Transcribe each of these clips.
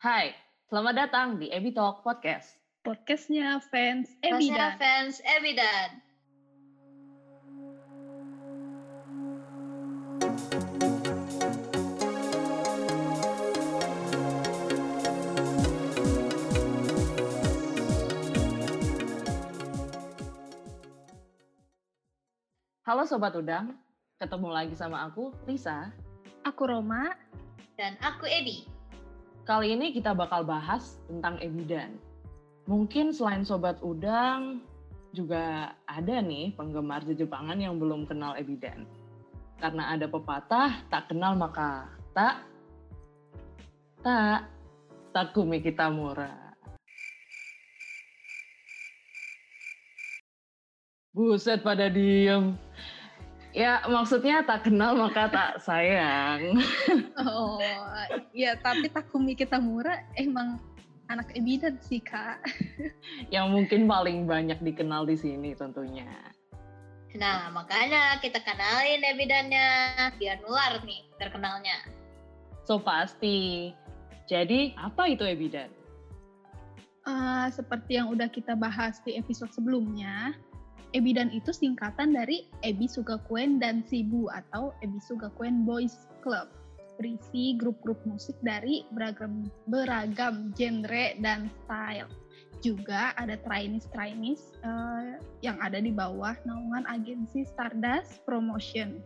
Hai, selamat datang di Ebi Talk Podcast. Podcastnya fans Ebi dan fans Ebi dan. Halo Sobat Udang, ketemu lagi sama aku, Lisa. Aku Roma. Dan aku Ebi. Kali ini kita bakal bahas tentang Ebidan. Mungkin selain Sobat Udang, juga ada nih penggemar Jepangan yang belum kenal Ebidan. Karena ada pepatah, tak kenal maka tak, tak, Takumi Kitamura. Buset pada diem. Ya maksudnya tak kenal maka tak sayang. Oh, ya tapi Takumi Kitamura emang anak Ebidan sih kak. yang mungkin paling banyak dikenal di sini tentunya. Nah, makanya kita kenalin Ebidannya. Biar nular nih terkenalnya. So pasti. Jadi apa itu Ebidan? Eh, seperti yang udah kita bahas di episode sebelumnya, Ebidan itu singkatan dari Ebi Sugakuen dan Sibu atau Ebi Sugakuen Boys Club. Berisi grup-grup musik dari beragam, beragam genre dan style. Juga ada trainees-trainees eh, yang ada di bawah naungan agensi Stardust Promotion.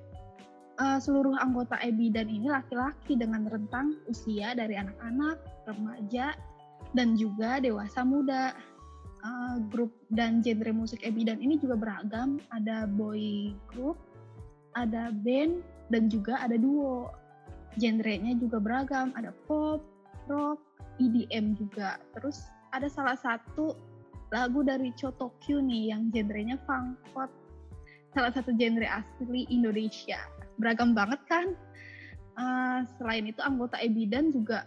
Eh, seluruh anggota Ebidan ini laki-laki dengan rentang usia dari anak-anak, remaja, dan juga dewasa muda. Uh, grup dan genre musik Ebidan ini juga beragam. Ada boy group, ada band, dan juga ada duo. Genrenya juga beragam. Ada pop, rock, EDM juga. Terus ada salah satu lagu dari Chotokyu nih yang genrenya funk pop. Salah satu genre asli Indonesia. Beragam banget kan? Uh, selain itu anggota Ebidan juga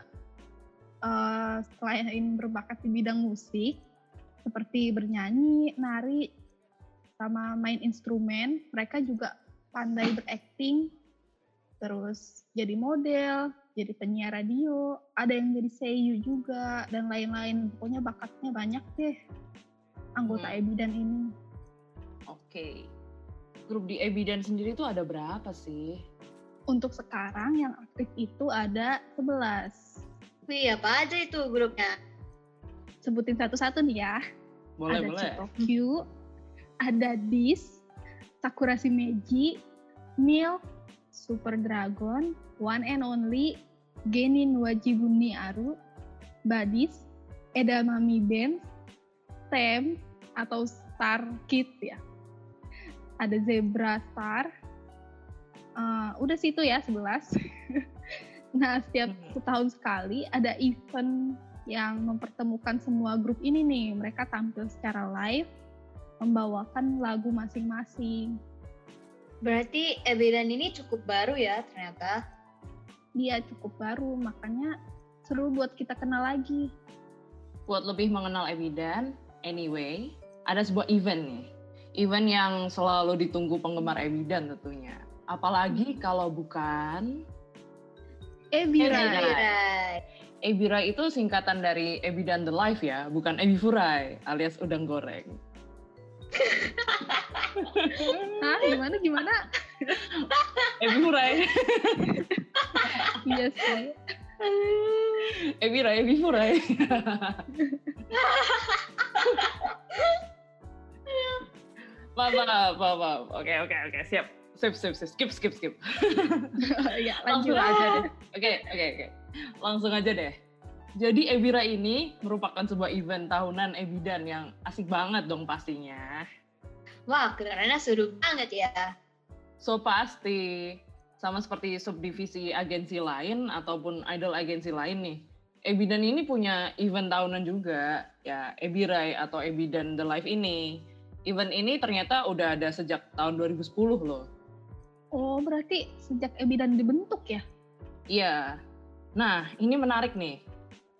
uh, selain berbakat di bidang musik seperti bernyanyi, nari, sama main instrumen, mereka juga pandai berakting, terus jadi model, jadi penyiar radio, ada yang jadi seiyu juga dan lain-lain. Pokoknya bakatnya banyak deh anggota Hmm. Ebidan ini. Oke. Grup di Ebidan sendiri tuh ada berapa sih? Untuk sekarang yang aktif itu ada 11. Wih, apa aja itu grupnya? Sebutin satu-satu nih ya. Boleh, ada boleh. Chitokyu, ada Dis, Sakura Shimeji, Milk, Super Dragon, One and Only, Genin Wajibuni Aru, Badis, Edamame Band, Tem atau Star Kid ya. Ada Zebra Star. Eh, udah situ ya 11. nah, setiap Hmm. setahun sekali ada event yang mempertemukan semua grup ini nih. Mereka tampil secara live, membawakan lagu masing-masing. Berarti Ebidan ini cukup baru ya ternyata. Dia cukup baru, makanya seru buat kita kenal lagi. Buat lebih mengenal Ebidan, anyway, ada sebuah event nih. Event yang selalu ditunggu penggemar Ebidan tentunya. Apalagi kalau bukan Ebira. Ebira. Ebira itu singkatan dari Ebidan The Life ya, bukan Ebi Furai alias udang goreng. Hah, gimana gimana? Ebi Furai, Iya sih. Ebira, Ebi Furai. maaf, maaf, maaf, maaf. Oke, oke, oke, siap. Sip, sip, sip. Skip, skip, skip. ya, lanjut Langsung aja deh. Oke, oke, oke. Langsung aja deh. Jadi Ebira ini merupakan sebuah event tahunan Ebidan yang asik banget dong pastinya. Wah, kedengarannya seru banget ya. So pasti sama seperti subdivisi agensi lain ataupun idol agensi lain nih. Ebidan ini punya event tahunan juga, ya Ebirai atau Ebidan The Life ini. Event ini ternyata udah ada sejak tahun 2010 loh. Oh, berarti sejak Ebidan dibentuk ya? Iya. Nah, ini menarik nih.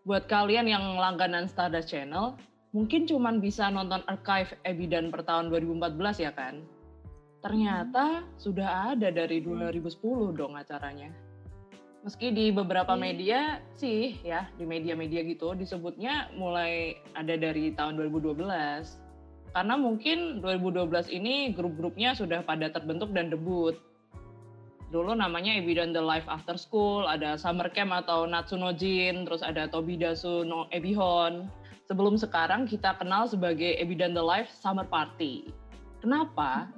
Buat kalian yang langganan Stardust Channel, mungkin cuman bisa nonton archive Ebidan per tahun 2014 ya kan? Ternyata sudah ada dari 2010 dong acaranya. Meski di beberapa Iya. media sih ya, di media-media gitu disebutnya mulai ada dari tahun 2012. Karena mungkin 2012 ini grup-grupnya sudah pada terbentuk dan debut. Dulu namanya Ebidan The Life After School, ada Summer Camp atau Natsunojin, terus ada Tobidasu no Ebihon. Sebelum sekarang kita kenal sebagai Ebidan The Life Summer Party. Kenapa?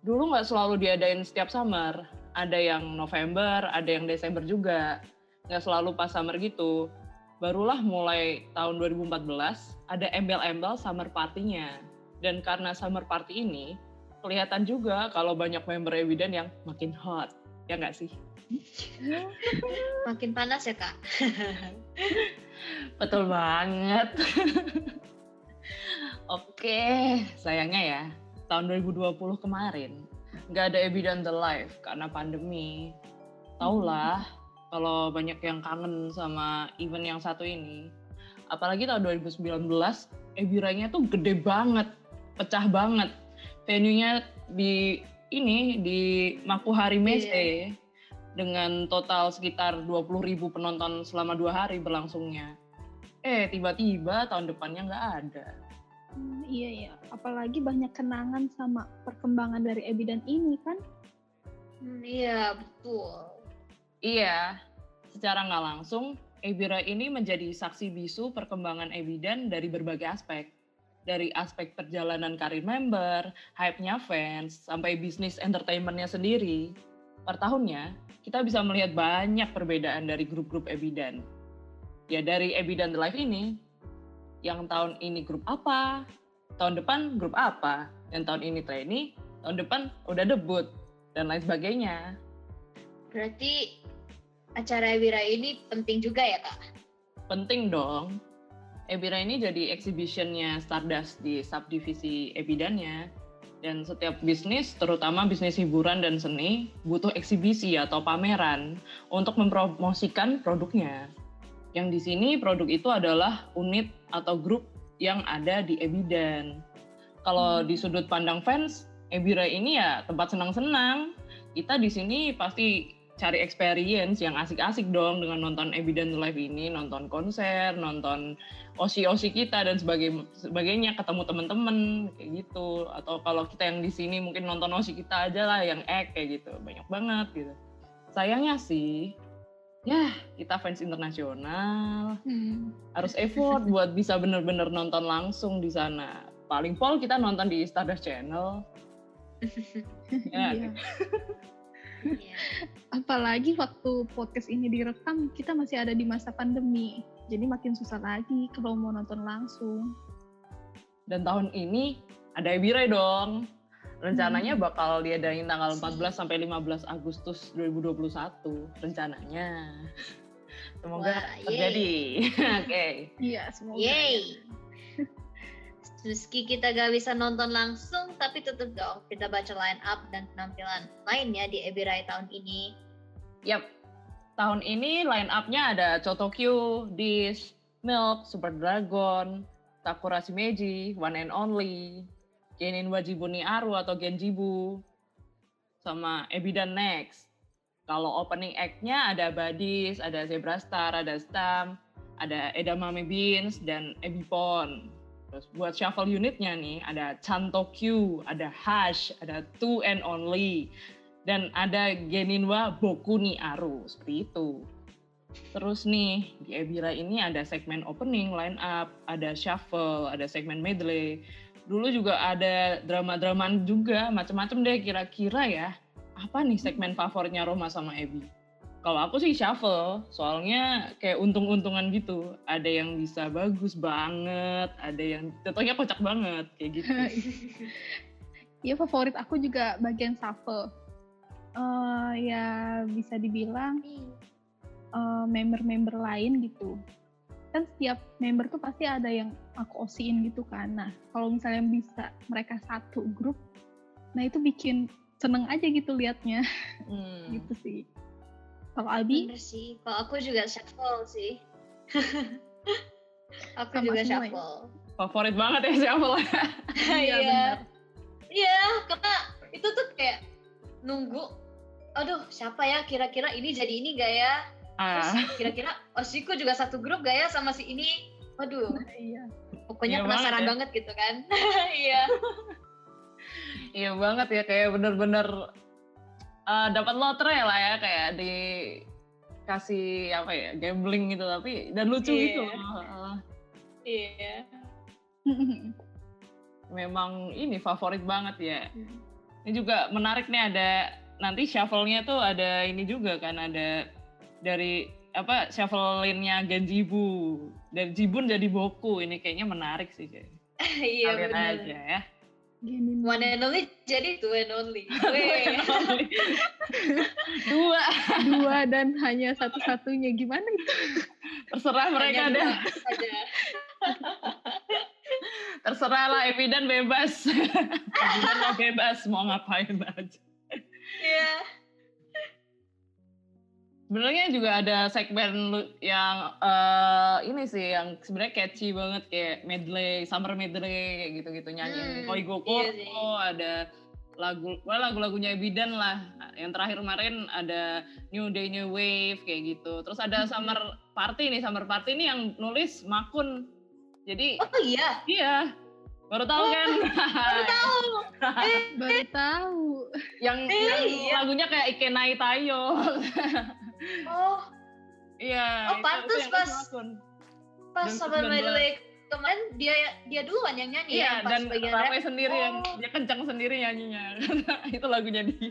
Dulu nggak selalu diadain setiap summer. Ada yang November, ada yang Desember juga. Nggak selalu pas summer gitu. Barulah mulai tahun 2014 ada embel-embel summer party-nya. Dan karena summer party ini, kelihatan juga kalau banyak member Ebidan yang makin hot. Ya nggak sih? Makin panas ya kak. Betul banget. Oke, sayangnya ya, tahun 2020 kemarin nggak ada Ebidan The Life karena pandemi. Taulah kalau banyak yang kangen sama event yang satu ini. Apalagi tahun 2019, Ebiranya tuh gede banget, pecah banget. Venue-nya di ini di Makuhari Mese dengan total sekitar 20.000 penonton selama dua hari berlangsungnya. Eh, tiba-tiba tahun depannya nggak ada. Hmm, iya ya, apalagi banyak kenangan sama perkembangan dari Ebidan ini kan. Hmm, iya betul. Iya, secara nggak langsung, Ebira ini menjadi saksi bisu perkembangan Ebidan dari berbagai aspek. Dari aspek perjalanan karir member, hype-nya fans, sampai bisnis entertainment-nya sendiri. Per tahunnya, kita bisa melihat banyak perbedaan dari grup-grup Ebidan. Ya dari Ebidan The Life ini, yang tahun ini grup apa, tahun depan grup apa, dan tahun ini trainee, tahun depan udah debut, dan lain sebagainya. Berarti acara Wira ini penting juga ya kak? Penting dong. Ebira ini jadi exhibitionnya Stardust di subdivisi Ebidannya. Dan setiap bisnis, terutama bisnis hiburan dan seni, butuh eksibisi atau pameran untuk mempromosikan produknya. Yang di sini produk itu adalah unit atau grup yang ada di Ebidan. Kalau di sudut pandang fans, Ebira ini ya tempat senang-senang. Kita di sini pasti cari experience yang asik-asik dong dengan nonton Ebidan Live ini, nonton konser, nonton osi-osi kita dan sebagai sebagainya, ketemu teman-teman kayak gitu. Atau kalau kita yang di sini mungkin nonton osi kita aja lah yang ek kayak gitu, banyak banget gitu. Sayangnya sih, ya kita fans internasional Hmm. harus effort buat bisa bener-bener nonton langsung di sana. Paling pol kita nonton di Stardust Channel. Ya, Iya. Apalagi waktu podcast ini direkam, kita masih ada di masa pandemi. Jadi makin susah lagi kalau mau nonton langsung. Dan tahun ini ada Ebire dong. Rencananya Hmm. bakal diadain tanggal 14 sampai 15 Agustus 2021 rencananya. Semoga Wah, terjadi. Oke. Iya, semoga. Yeay. Meski kita gak bisa nonton langsung, tapi tetap dong kita baca line up dan penampilan lainnya di Ebirai tahun ini. Yap. Tahun ini line up-nya ada Chotokyo, Dish, Milk, Super Dragon, Sakura Shimeji, One and Only, Genin Wajibuni Aru atau Genjibu, sama Ebidan Next. Kalau opening act-nya ada Badis, ada Zebra Star, ada Stam, ada Edamame Beans, dan Ebipon. Terus buat shuffle unitnya nih, ada Chantokyu, ada Hash, ada Two and Only, dan ada Geninwa Bokuni Aru, seperti itu. Terus nih, di Ebira ini ada segmen opening, line up, ada shuffle, ada segmen medley. Dulu juga ada drama-dramaan juga, macam-macam deh kira-kira ya. Apa nih segmen favoritnya Roma sama Ebi? Kalau aku sih shuffle, soalnya kayak untung-untungan gitu. Ada yang bisa bagus banget, ada yang contohnya kocak banget, kayak gitu. Iya favorit aku juga bagian shuffle. Eh, ya bisa dibilang eh, member-member lain gitu. Kan setiap member tuh pasti ada yang aku osiin gitu kan. Nah kalau misalnya bisa mereka satu grup, nah itu bikin seneng aja gitu liatnya Hmm. gitu sih. Kalau Albi, Bener sih. Kalau aku juga shuffle sih. aku Sama juga semua ya? shuffle. Favorit banget ya shuffle. Iya, Iya. benar. Iya, karena itu tuh kayak nunggu. Aduh, siapa ya kira-kira ini jadi ini gak ya? Terus Ah, kira-kira Oshiko juga satu grup gak ya sama si ini? Waduh, Iya. pokoknya Iya penasaran banget ya. banget gitu kan. Iya. iya banget ya kayak bener-bener eh, dapat lotre lah ya kayak dikasih apa ya gambling gitu tapi dan lucu Iya. gitu loh. Eh, Iya. memang ini favorit banget ya. Hmm. Ini juga menarik nih ada nanti shuffle-nya tuh ada ini juga kan ada dari apa shuffle-nya Genjibu dari Jibun jadi Boku ini kayaknya menarik sih kayak. Iya benar. aja ya. Gini. One and only jadi two and only. Dua Dua dan hanya satu-satunya gimana itu? terserah mereka Hanya deh. Terserah lah Evidan bebas. Evidan bebas mau ngapain aja. Iya. Sebenarnya juga ada segmen yang eh, ini sih yang sebenarnya catchy banget kayak medley, summer medley kayak gitu-gitu nyanyi. Hmm, Koi Goko iya sih. ada lagu, well, lagu-lagunya Ebidan lah. Yang terakhir kemarin ada New Day New Wave kayak gitu. Terus ada Hmm. summer party nih, summer party nih yang nulis Makun. Jadi Oh iya. iya baru tahu kan? Baru tahu. Eh, Baru tahu. yang, Eh, yang iya. lagunya kayak Ikenai Tayo. Oh, Iya. Oh, yang pas- pas sama 19. medley kemarin dia dia duluan yang nyanyi Iya, ya pas dan bagian rap. sendiri yang Oh. dia kencang sendiri nyanyinya. itu lagunya dia.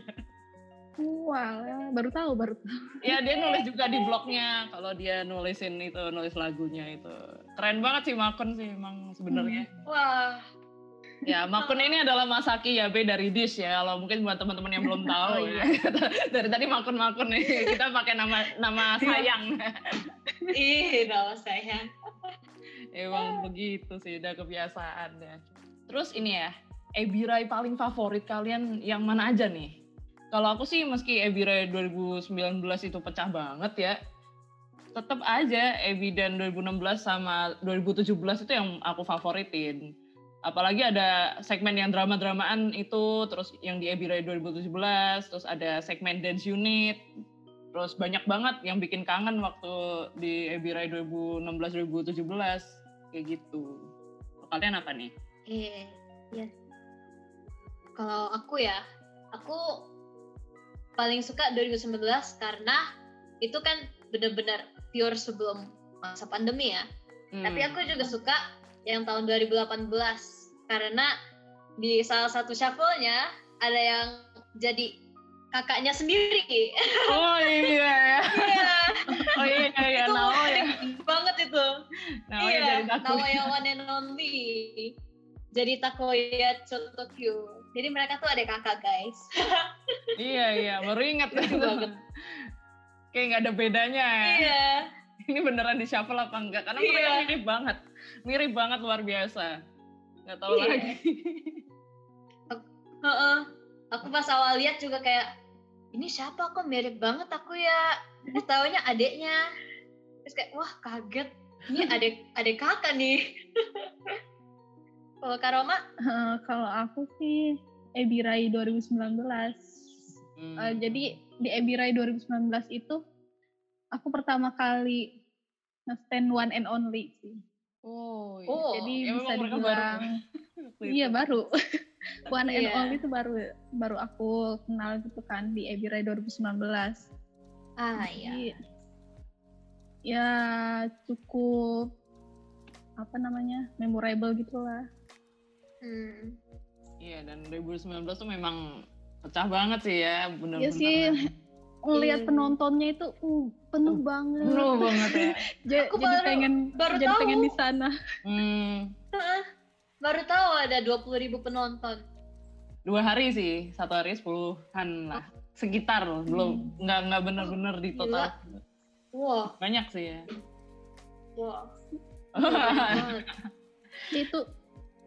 Wah, baru tahu, baru tahu. Ya dia nulis juga di blognya kalau dia nulisin itu nulis lagunya itu. Keren banget sih Makun sih emang sebenarnya. Wah, Ya Makun ini adalah Masaki Yabe dari Dish ya. Kalau mungkin buat teman-teman yang belum tahu Oh, ya. dari tadi Makun Makun nih kita pakai nama nama sayang. ih nama saya. Emang begitu sih, udah kebiasaan ya. Terus ini ya, Ebirai paling favorit kalian yang mana aja nih? Kalau aku sih meski Ebirai 2019 itu pecah banget ya, tetap aja Ebidan 2016 sama 2017 itu yang aku favoritin. Apalagi ada segmen yang drama-dramaan itu, terus yang di Ebirai 2017, terus ada segmen dance unit, terus banyak banget yang bikin kangen waktu di Ebirai 2016-2017 kayak gitu. Kalian apa nih? Iya, iya. Kalau aku ya, aku paling suka 2019 karena itu kan benar-benar pure sebelum masa pandemi ya. Tapi Hmm. aku juga suka yang tahun 2018 karena di salah satu shuffle-nya ada yang jadi kakaknya sendiri. Oh iya ya. Iya, Oh iya iya iya. itu Nao ya. banget itu. Nao ya iya. Nao yang one and only. Jadi Takoya Chotokyu. Jadi mereka tuh ada kakak guys. Iya iya. Baru ingat Lucu banget. Kayak nggak ada bedanya ya. Iya. Ini beneran di shuffle apa enggak? Karena Iya. mereka mirip banget. Mirip banget luar biasa. Nggak tahu Iya. lagi. Heeh. Aku pas awal lihat juga kayak ini siapa kok mirip banget aku ya. Terus taunya adeknya. Terus kayak wah kaget. Ini adek adek kakak nih. Kalau Karoma, Eh, kalau aku sih Ebirai 2019. Hmm. Eh, jadi di Ebirai 2019 itu aku pertama kali nge-stand one and only sih. Oh, iya. Oh, jadi ya bisa memang mereka baru. dibilang Waktu iya baru. one and Iya. only itu baru baru aku kenal gitu kan di Ebirai 2019. ah iya. Jadi, ya cukup apa namanya memorable gitulah. Hmm. Iya, dan 2019 tuh memang pecah banget sih ya, bener-bener. Iya sih, ngelihat Iya. penontonnya itu uh, penuh banget. Penuh banget ya. Ja- Aku jadi baru- pengen baru jadi tahu. pengen di sana. Hmm, Heeh. Baru tahu ada 20.000 ribu penonton. dua hari sih, satu hari sepuluhan lah. Sekitar loh, belum, nggak nggak bener-bener di total. Wah, Banyak sih ya. wah. Banget. Itu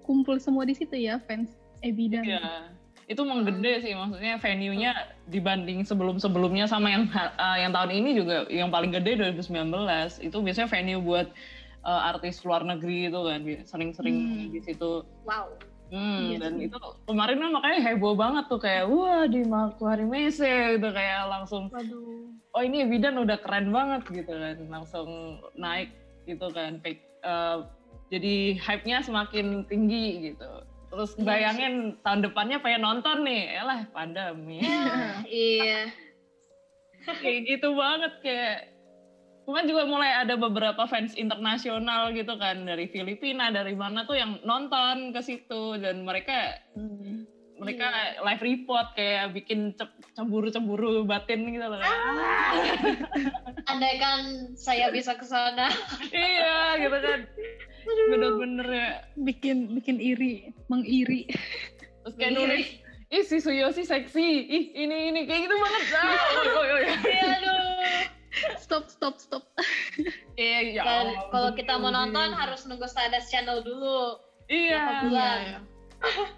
kumpul semua di situ ya fans Ebidan. Iya. Itu emang gede sih maksudnya venue-nya dibanding sebelum-sebelumnya sama yang uh, yang tahun ini juga yang paling gede 2019. Itu biasanya venue buat uh, artis luar negeri itu kan sering-sering Hmm. di situ. Wow. Hmm, Iya dan sih. itu kemarin kan makanya heboh banget tuh kayak wah di Makuhari Mese gitu kayak langsung Waduh. oh ini Ebidan udah keren banget gitu kan langsung naik gitu kan Pe- eh, jadi hype-nya semakin tinggi gitu terus Iya bayangin tahun depannya pengen nonton nih elah pandemi iya kayak gitu banget kayak Cuman juga mulai ada beberapa fans internasional gitu kan dari Filipina dari mana tuh yang nonton ke situ dan mereka Hmm. mereka Iya. live report kayak bikin cem- cemburu-cemburu batin gitu loh. Ah. andaikan saya bisa ke sana iya gitu kan. Bener-bener ya. Bikin bikin iri, mengiri. Terus kayak Iya. nulis, ih si Suyoshi seksi, ih ini ini kayak gitu banget. Ah, oh, oh, oh, iya. Iya, aduh Stop, stop, stop. Iya, ya kalau kita mau nonton harus nunggu Stardust Channel dulu Iya. berapa bulan.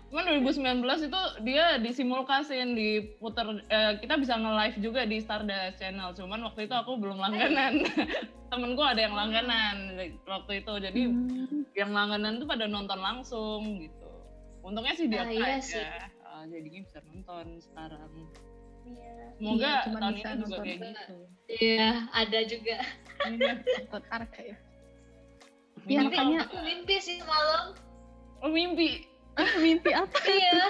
Cuman 2019 itu dia disimulkasin, diputer, eh, kita bisa nge-live juga di Stardust Channel. Cuman waktu itu aku belum langganan. Temenku ada yang langganan waktu itu. Jadi Hmm. yang langganan tuh pada nonton langsung gitu. Untungnya sih dia Ah, iya sih. Ah, jadinya bisa nonton sekarang. Iya. Semoga Iya, cuman tahun bisa ini juga kayak gitu. Iya, ada juga. Iya. Nonton Arka ya. Mimpi- mimpi sih semalam. Oh mimpi. Mimpi apa? Iya.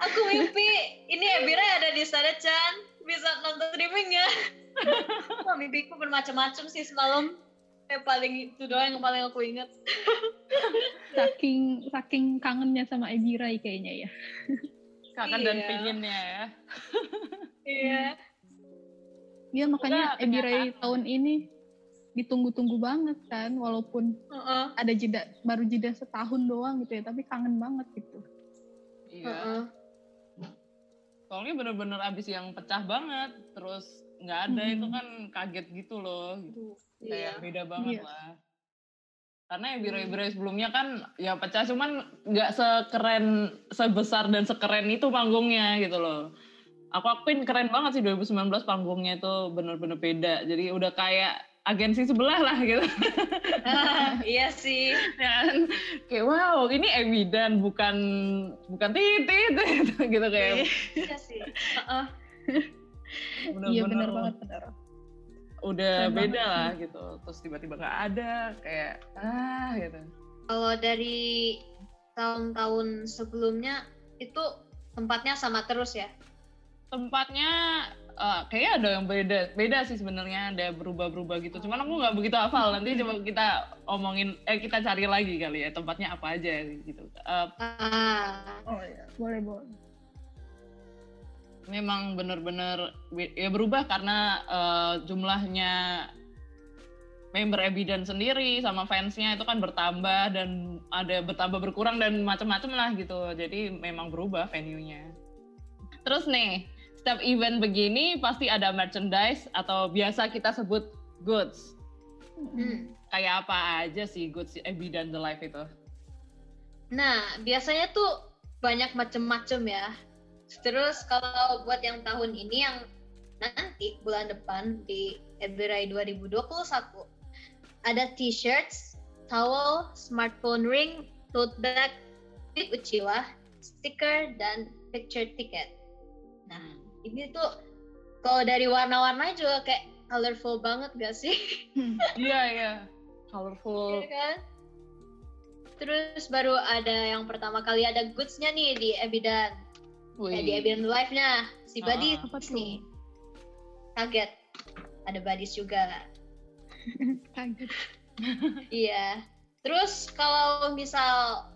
Aku mimpi ini Ebira ada di sana Chan. Bisa nonton streaming ya. Wah, mimpiku bermacam-macam sih semalam. Yang paling itu doang yang paling aku ingat. Saking saking kangennya sama Ebirai kayaknya ya. Kangen dan Iya. pinginnya ya. Iya. Iya makanya Ebirai kenyataan. tahun ini ditunggu-tunggu banget kan walaupun Heeh. ada jeda baru jeda setahun doang gitu ya tapi kangen banget gitu. Iya. Heeh. Soalnya bener-bener abis yang pecah banget. Terus nggak ada Mhm. itu kan kaget gitu loh. Gitu. Iya. Kayak beda banget Iya. lah. Karena yang birai-birai sebelumnya kan ya pecah cuman nggak sekeren sebesar dan sekeren itu panggungnya gitu loh. Aku akuin keren banget sih 2019 panggungnya itu bener-bener beda. Jadi udah kayak agensi sebelah lah gitu. Ah, iya sih. kan kayak wow ini Ebidan bukan bukan titit gitu kayak Iya sih. Heeh. Iya benar banget benar. udah Keren beda banget lah gitu terus tiba-tiba nggak ada kayak ah gitu Kalau dari tahun-tahun sebelumnya itu tempatnya sama terus ya. tempatnya eh, kayaknya ada yang beda beda sih sebenarnya ada berubah-berubah gitu. Cuman aku nggak begitu hafal. Nanti coba kita omongin eh kita cari lagi kali ya tempatnya apa aja gitu. Eh, Ah, Oh iya. Boleh boleh. memang benar-benar be- ya berubah karena eh, jumlahnya member Ebidan sendiri sama fansnya itu kan bertambah dan ada bertambah berkurang dan macam-macam lah gitu. Jadi memang berubah venue-nya. Terus nih setiap event begini pasti ada merchandise atau biasa kita sebut goods hmm. kayak apa aja sih goods Ebidan The Life itu Nah, biasanya tuh banyak macem-macem ya. Terus kalau buat yang tahun ini yang nanti bulan depan di Februari 2021 ada t-shirts, towel, smartphone ring, tote bag, big Uchiwa, stiker dan picture ticket. Nah, ini tuh kalau dari warna-warnanya juga kayak colorful banget gak sih? iya iya colorful Iya kan? Terus baru ada yang pertama kali ada goods-nya nih di Ebidan. Ya, di Ebidan Live-nya. Si Ah, Badis nih. Kaget. Ada Badis juga. Kaget. iya. Terus kalau misal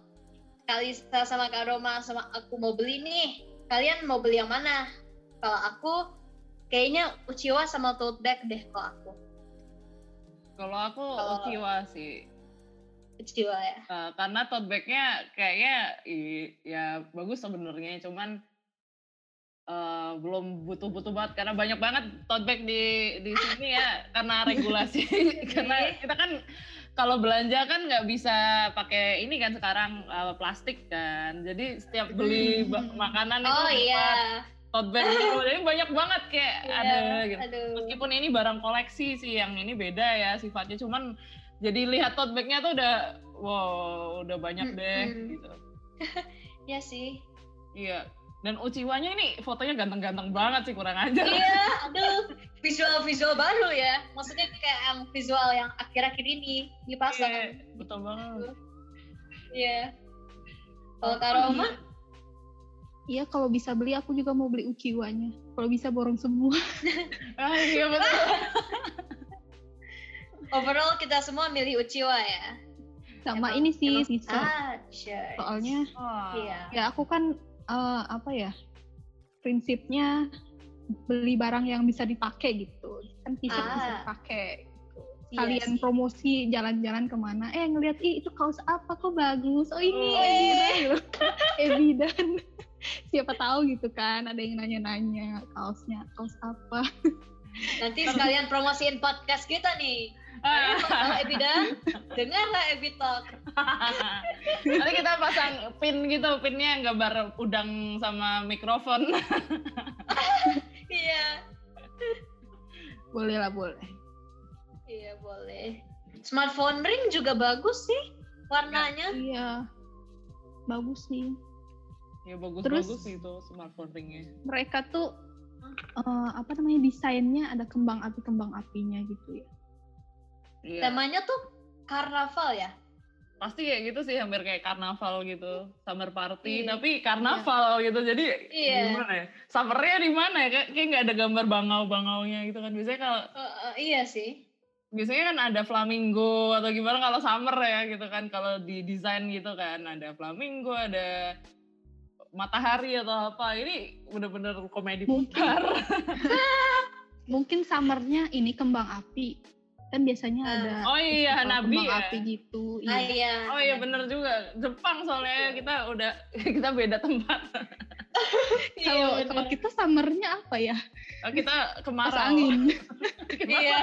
Kalista sama Kak Roma sama aku mau beli nih, kalian mau beli yang mana? Kalau aku kayaknya Uchiwa sama tote bag deh kalau aku. kalau aku Kalau- Uchiwa sih Uchiwa ya. Uh, karena tote bag-nya kayaknya i- ya bagus sebenarnya cuman uh, belum butuh-butuh banget karena banyak banget tote bag di di sini ya karena regulasi karena kita kan kalau belanja kan nggak bisa pakai ini kan sekarang uh, plastik kan jadi setiap beli makanan itu Oh iya. Tote bag gitu jadi banyak banget kayak Iya, ada gitu Aduh. meskipun ini barang koleksi sih yang ini beda ya sifatnya cuman jadi lihat tote bag-nya tuh udah wow udah banyak deh Mm-mm. gitu ya sih. Iya. Dan Uchiwanya ini fotonya ganteng-ganteng banget sih kurang aja. Iya, aduh, visual-visual baru ya. Maksudnya kayak yang visual yang akhir-akhir ini dipasang. Iya, betul banget. Iya. Kalau Kak Roma, Iya kalau bisa beli aku juga mau beli Uchiwanya. Kalau bisa borong semua. Ah, iya betul. overall kita semua milih Uchiwa ya. Sama Emang- ini sih emang- Scissor. Ah, sure. Soalnya. Iya. ya aku kan eh, apa ya prinsipnya beli barang yang bisa dipakai gitu. Kan t-shirt bisa Ah. dipakai. Iya Kalian sih. promosi jalan-jalan ke mana? Eh ngeliat ih itu kaos apa kok bagus? Oh ini Oh. Ebida gitu. Ebidan. Siapa tahu gitu kan ada yang nanya-nanya kaosnya kaos apa? Nanti sekalian promosiin podcast kita nih. Mau tahu Ebidan? Dengarlah Ebitalk. Nanti kita pasang pin gitu, pinnya gambar udang sama mikrofon. Iya. Boleh lah boleh. Iya, boleh. Smartphone ring juga bagus sih warnanya. Iya. Bagus sih. Ya bagus-bagus Terus- itu smartphone ringnya. Mereka tuh eh, apa namanya desainnya ada kembang api kembang apinya gitu ya. Iya. Temanya tuh karnaval ya. Pasti kayak gitu sih, hampir kayak karnaval gitu, summer party, Iya. tapi karnaval gitu. Jadi Iya. gimana ya? Summernya di mana ya? Kayak kayak nggak ada gambar bangau-bangaunya gitu kan. Biasanya kalau Eh, eh, iya sih. biasanya kan ada flamingo atau gimana kalau summer ya gitu kan kalau di desain gitu kan ada flamingo ada matahari atau apa ini bener-bener komedi Mungkin. putar Mungkin summernya ini kembang api. Kan biasanya Ah. ada oh iya Hanabi kembang ya api gitu. Ah, Iya. iya. oh iya bener juga Jepang soalnya kita udah kita beda tempat Iya, Kalau bener. kalau kita summernya apa ya? Oh, kita Pas kemarau angin. Iya.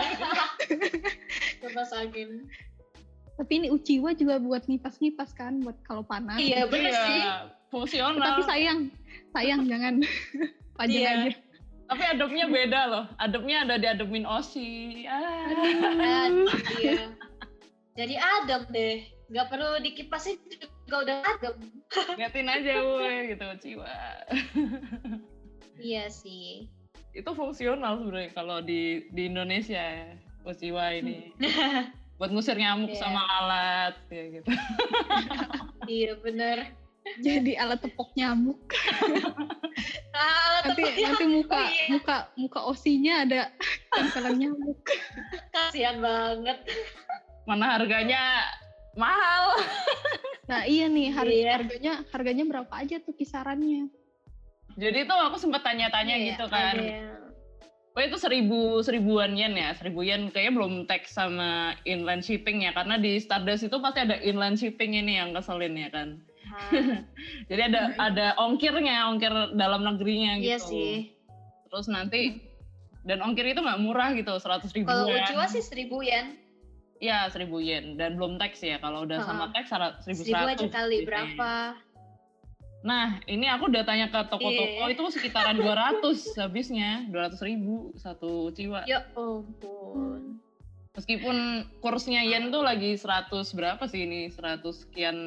Kipas angin. Tapi ini Uchiwa juga buat ngipas-ngipas kan buat kalau panas. Iya, bener Iya, sih. fungsional Tapi sayang, sayang jangan pajang Iya. aja. tapi adobnya beda loh adobnya ada di adomin osi ah. Iya. Jadi adem deh. Nggak perlu dikipasin juga udah adem. liatin aja woi gitu ciwa Iya sih. itu fungsional sebenarnya kalau di di Indonesia ya Uchiwa ini buat ngusir nyamuk Iya. sama alat ya gitu iya bener. Jadi alat tepok nyamuk. Ah, Nanti tepuknya nanti muka Oh, iya. muka muka osinya ada tempelan nyamuk. kasihan banget. mana harganya mahal Nah iya nih har- Iya. harganya harganya berapa aja tuh kisarannya? jadi tuh aku sempat tanya-tanya Iya, gitu kan yang- Oh itu seribu seribuan yen ya seribu yen. Kayaknya belum tax sama inland shipping ya karena di Stardust itu pasti ada inland shipping ini yang keselin ya kan. Ah, jadi ada ada ongkirnya ongkir dalam negerinya gitu. Iya sih. terus nanti dan ongkir itu nggak murah gitu seratus ribuan. Kalau Uchiwa sih seribu yen. ya seribu yen. Dan belum tax ya kalau udah sama tax seribu Seribu aja seratus kali berapa? Nah ini aku udah tanya ke toko-toko Iya. itu sekitaran 200 habisnya 200 ribu satu ciwa Ya ampun. meskipun kursnya yen tuh lagi 100 berapa sih ini 100 sekian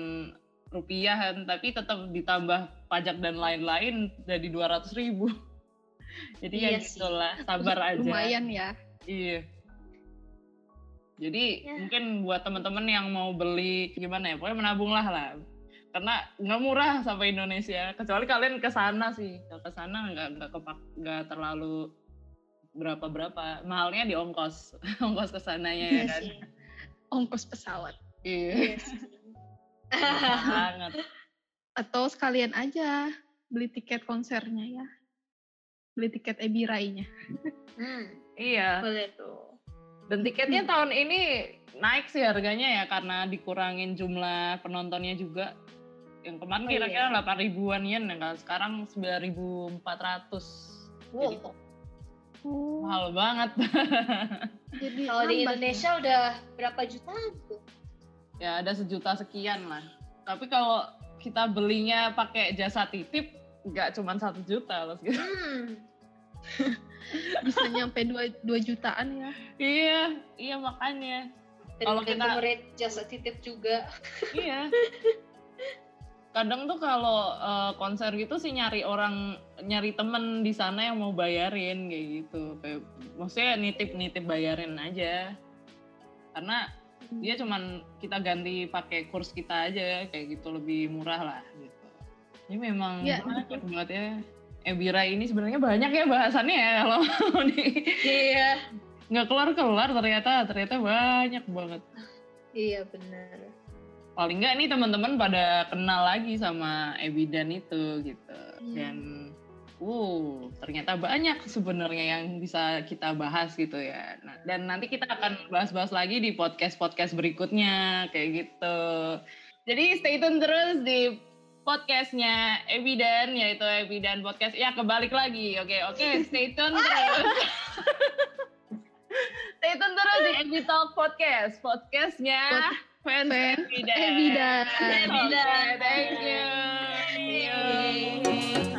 rupiah kan tapi tetap ditambah pajak dan lain-lain jadi 200 ribu jadi ya Iya sih. gitulah sabar aja Lumayan ya. iya jadi Ya. mungkin buat teman-teman yang mau beli gimana ya pokoknya menabung lah lah karena nggak murah sampai Indonesia. Kecuali kalian ke sana sih. Kalau ke sana nggak nggak kepak nggak terlalu berapa berapa mahalnya di ongkos. Ongkos ke sananya ya Iya kan sih. Ongkos pesawat. iya. Iya banget. Atau sekalian aja beli tiket konsernya ya. Beli tiket Ebi Rai-nya. Hmm, iya. Boleh tuh. dan tiketnya tahun ini naik sih harganya ya karena dikurangin jumlah penontonnya juga yang kemarin Oh, kira-kira iya. 8 ribuan yen ya kan sekarang 9.400 Jadi, Wow. Oh, mahal banget jadi Kalau di ya. Indonesia udah berapa jutaan tuh? ya ada sejuta sekian lah tapi kalau kita belinya pakai jasa titip nggak cuma satu juta loh Hmm. bisa nyampe 2, 2 jutaan ya. iya iya makanya Kalau kita- jasa titip juga. iya kadang tuh kalau uh, konser gitu sih nyari orang nyari temen di sana yang mau bayarin kayak gitu. Kayak maksudnya nitip nitip bayarin aja. Karena dia cuman kita ganti pakai kurs kita aja kayak gitu lebih murah lah gitu. Ini memang Ya, banyak banget ya. Ebira ini sebenarnya banyak ya bahasannya ya kalau Iya. nggak kelar kelar ternyata ternyata banyak banget. Iya benar. Paling nggak nih teman-teman pada kenal lagi sama Ebidan itu gitu. Iya. dan uh ternyata banyak sebenarnya yang bisa kita bahas gitu ya. Nah, dan nanti kita akan bahas-bahas lagi di podcast-podcast berikutnya kayak gitu. Jadi stay tune terus di podcastnya Ebidan yaitu Ebidan podcast. Ya kebalik lagi. Oke oke stay tune terus. Stay tune terus di Ebi Talk podcast. Podcastnya fans Ebidan. Oke, Ebidan. thank you. See you.